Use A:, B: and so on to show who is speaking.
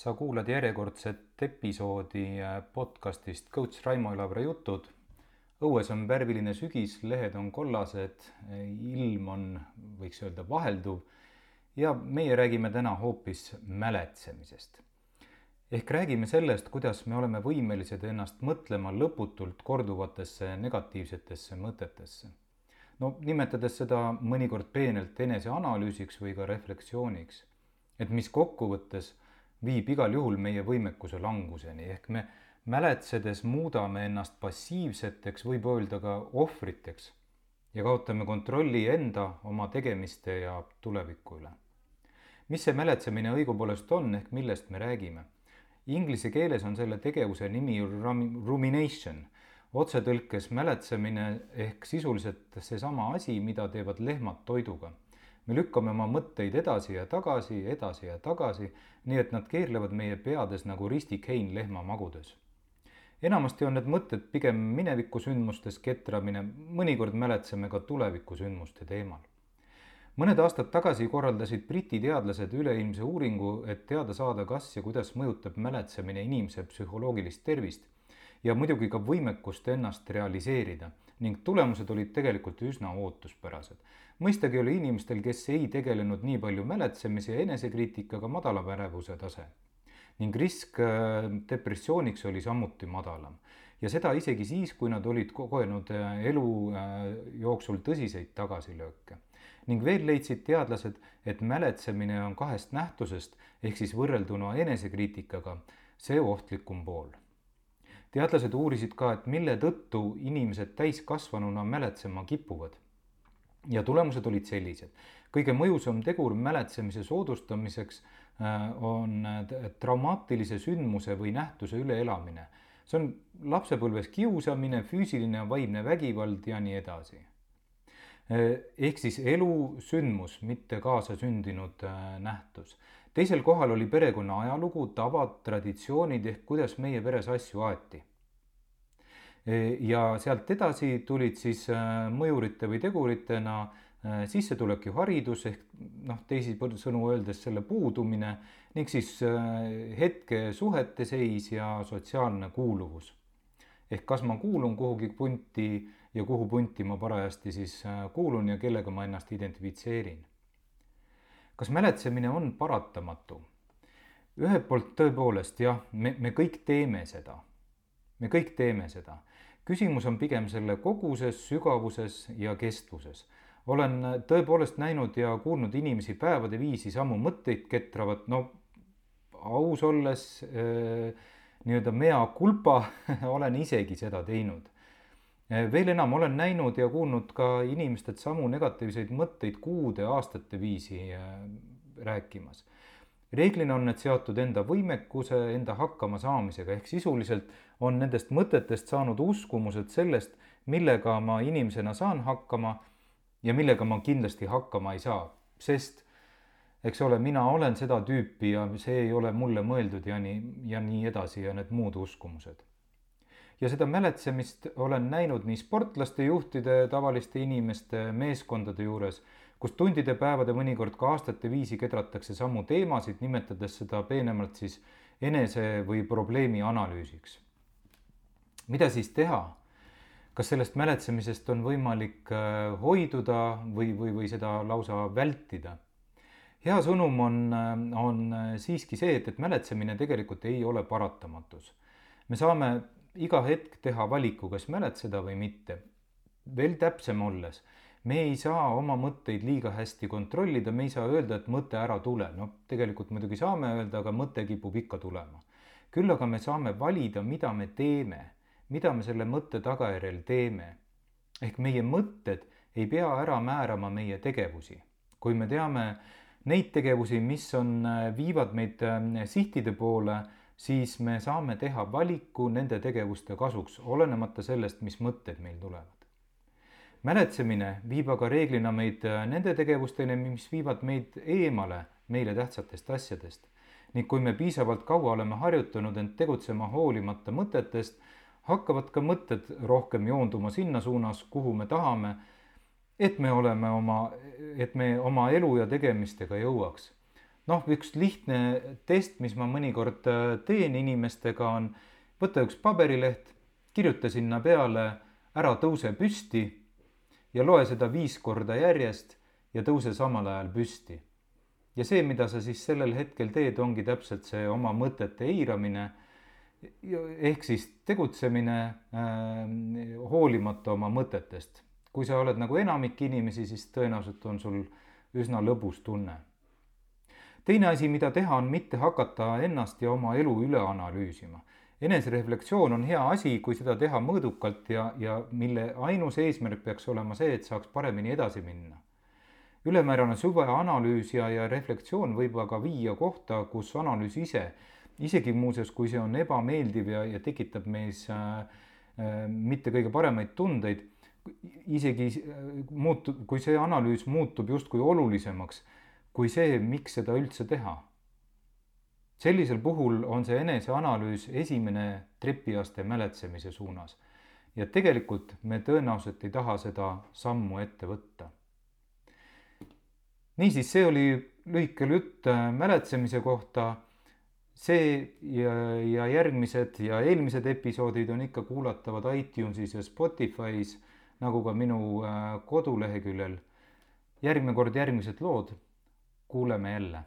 A: sa kuulad järjekordset episoodi äh, podcastist Coach Raimo Elavere jutud. õues on värviline sügis, lehed on kollased, ilm on, võiks öelda, vahelduv ja meie räägime täna hoopis mäletsemisest. ehk räägime sellest, kuidas me oleme võimelised ennast mõtlema lõputult korduvatesse negatiivsetesse mõtetesse. no nimetades seda mõnikord peenelt eneseanalüüsiks või ka refleksiooniks et mis kokkuvõttes viib igal juhul meie võimekuse languseni, ehk me mäletsedes muudame ennast passiivseteks, võib öelda ka ohvriteks ja kaotame kontrolli enda, oma tegemiste ja tuleviku üle. mis see mäletsemine õigupoolest on, ehk millest me räägime? Inglise keeles on selle tegevuse nimi rumination, otsetõlkes mäletsemine ehk sisuliselt seesama asi, mida teevad lehmad toiduga me lükkame oma mõtteid edasi ja tagasi, edasi ja tagasi, nii et nad keerlevad meie peades nagu ristikein lehma magudes. enamasti on need mõtted pigem minevikusündmustes ketramine, mõnikord mäletseme ka tulevikusündmuste teemal. mõned aastad tagasi korraldasid Briti teadlased üleilmse uuringu, et teada saada, kas ja kuidas mõjutab mäletsemine inimese psühholoogilist tervist ja muidugi ka võimekust ennast realiseerida ning tulemused olid tegelikult üsna ootuspärased. mõistagi oli inimestel, kes ei tegelenud nii palju mäletsemise ja enesekriitikaga, madalam ärevuse tase ning risk äh, depressiooniks oli samuti madalam ja seda isegi siis, kui nad olid kogenud äh, elu äh, jooksul tõsiseid tagasilööke. ning veel leidsid teadlased, et mäletsemine on kahest nähtusest ehk siis võrrelduna enesekriitikaga see ohtlikum pool teadlased uurisid ka, et mille tõttu inimesed täiskasvanuna mäletsema kipuvad. ja tulemused olid sellised. kõige mõjusam tegur mäletsemise soodustamiseks äh, on äh, traumaatilise sündmuse või nähtuse üleelamine. see on lapsepõlves kiusamine, füüsiline ja vaimne vägivald ja nii edasi äh, ehk siis elusündmus, mitte kaasasündinud nähtus teisel kohal oli perekonna ajalugu, tavad, traditsioonid ehk kuidas meie peres asju aeti. E, ja sealt edasi tulid siis äh, mõjurite või teguritena äh, sissetulek ja haridus ehk noh, teisisõnu öeldes selle puudumine ning siis hetke suhete seis ja sotsiaalne kuuluvus. ehk kas ma kuulun kuhugi punti ja kuhu punti ma parajasti siis kuulun ja kellega ma ennast identifitseerin kas mäletsemine on paratamatu? ühelt poolt tõepoolest jah, me, me kõik teeme seda. me kõik teeme seda. küsimus on pigem selle koguses, sügavuses ja kestvuses. olen tõepoolest näinud ja kuulnud inimesi päevade viisi samu mõtteid ketravat, no aus olles äh, nii-öelda mea culpa olen isegi seda teinud veel enam olen näinud ja kuulnud ka inimestelt samu negatiivseid mõtteid kuude, aastate viisi eh, rääkimas. reeglina on need seotud enda võimekuse, enda hakkamasaamisega, ehk sisuliselt on nendest mõtetest saanud uskumused sellest, millega ma inimesena saan hakkama ja millega ma kindlasti hakkama ei saa, sest eks ole, mina olen seda tüüpi ja see ei ole mulle mõeldud ja nii, ja nii edasi ja need muud uskumused ja seda mäletsemist olen näinud nii sportlaste, juhtide, tavaliste inimeste, meeskondade juures, kus tundide, päevade, mõnikord ka aastate viisi kedratakse samu teemasid, nimetades seda peenemalt siis enese või probleemi analüüsiks. mida siis teha? kas sellest mäletsemisest on võimalik äh, hoiduda või, või, või seda lausa vältida? hea sõnum on, äh, on äh, siiski see, et, et mäletsemine tegelikult ei ole paratamatus. me saame iga hetk teha valiku, kas mäletseda või mitte. veel täpsem olles, me ei saa oma mõtteid liiga hästi kontrollida, me ei saa öelda, et mõte ära tule, noh, tegelikult muidugi saame öelda, aga mõte kipub ikka tulema. küll aga me saame valida, mida me teeme, mida me selle mõtte tagajärjel teeme. ehk meie mõtted ei pea ära määrama meie tegevusi. kui me teame neid tegevusi, mis on, viivad meid äh, sihtide poole siis me saame teha valiku nende tegevuste kasuks, olenemata sellest, mis mõtted meil tulevad. mäletsemine viib aga reeglina meid äh, nende tegevusteni, mis viivad meid eemale meile tähtsatest asjadest. ning kui me piisavalt kaua oleme harjutanud end tegutsema hoolimata mõtetest, hakkavad ka mõtted rohkem joonduma sinna suunas, kuhu me tahame, et me oleme oma, et me oma elu ja tegemistega jõuaks noh, üks lihtne test, mis ma mõnikord äh, teen inimestega, on võta üks paberileht, kirjuta sinna peale ära tõuse püsti ja loe seda viis korda järjest ja tõuse samal ajal püsti. ja see, mida sa siis sellel hetkel teed, ongi täpselt see oma mõtete eiramine ehk siis tegutsemine äh, hoolimata oma mõtetest. kui sa oled nagu enamik inimesi, siis tõenäoliselt on sul üsna lõbus tunne. Teine asi, mida teha, on mitte hakata ennast ja oma elu üle analüüsima. enesereflektsioon on hea asi, kui seda teha mõõdukalt ja, ja mille ainus eesmärk peaks olema see, et saaks paremini edasi minna ülemäärane süvaanalüüs ja, ja reflektsioon võib aga viia kohta, kus analüüs ise isegi muuseas, kui see on ebameeldiv ja, ja tekitab meis äh, äh, mitte kõige paremaid tundeid, isegi äh, muutub, kui see analüüs muutub justkui olulisemaks kui see, miks seda üldse teha. sellisel puhul on see eneseanalüüs esimene trepiaste mäletsemise suunas. ja tegelikult me tõenäoliselt ei taha seda sammu ette võtta. niisiis, see oli lühike jutt äh, mäletsemise kohta see ja, ja järgmised ja eelmised episoodid on ikka kuulatavad iTunesis ja Spotify's, nagu ka minu äh, koduleheküljel. järgmine kord järgmised lood. Kuuleme jälle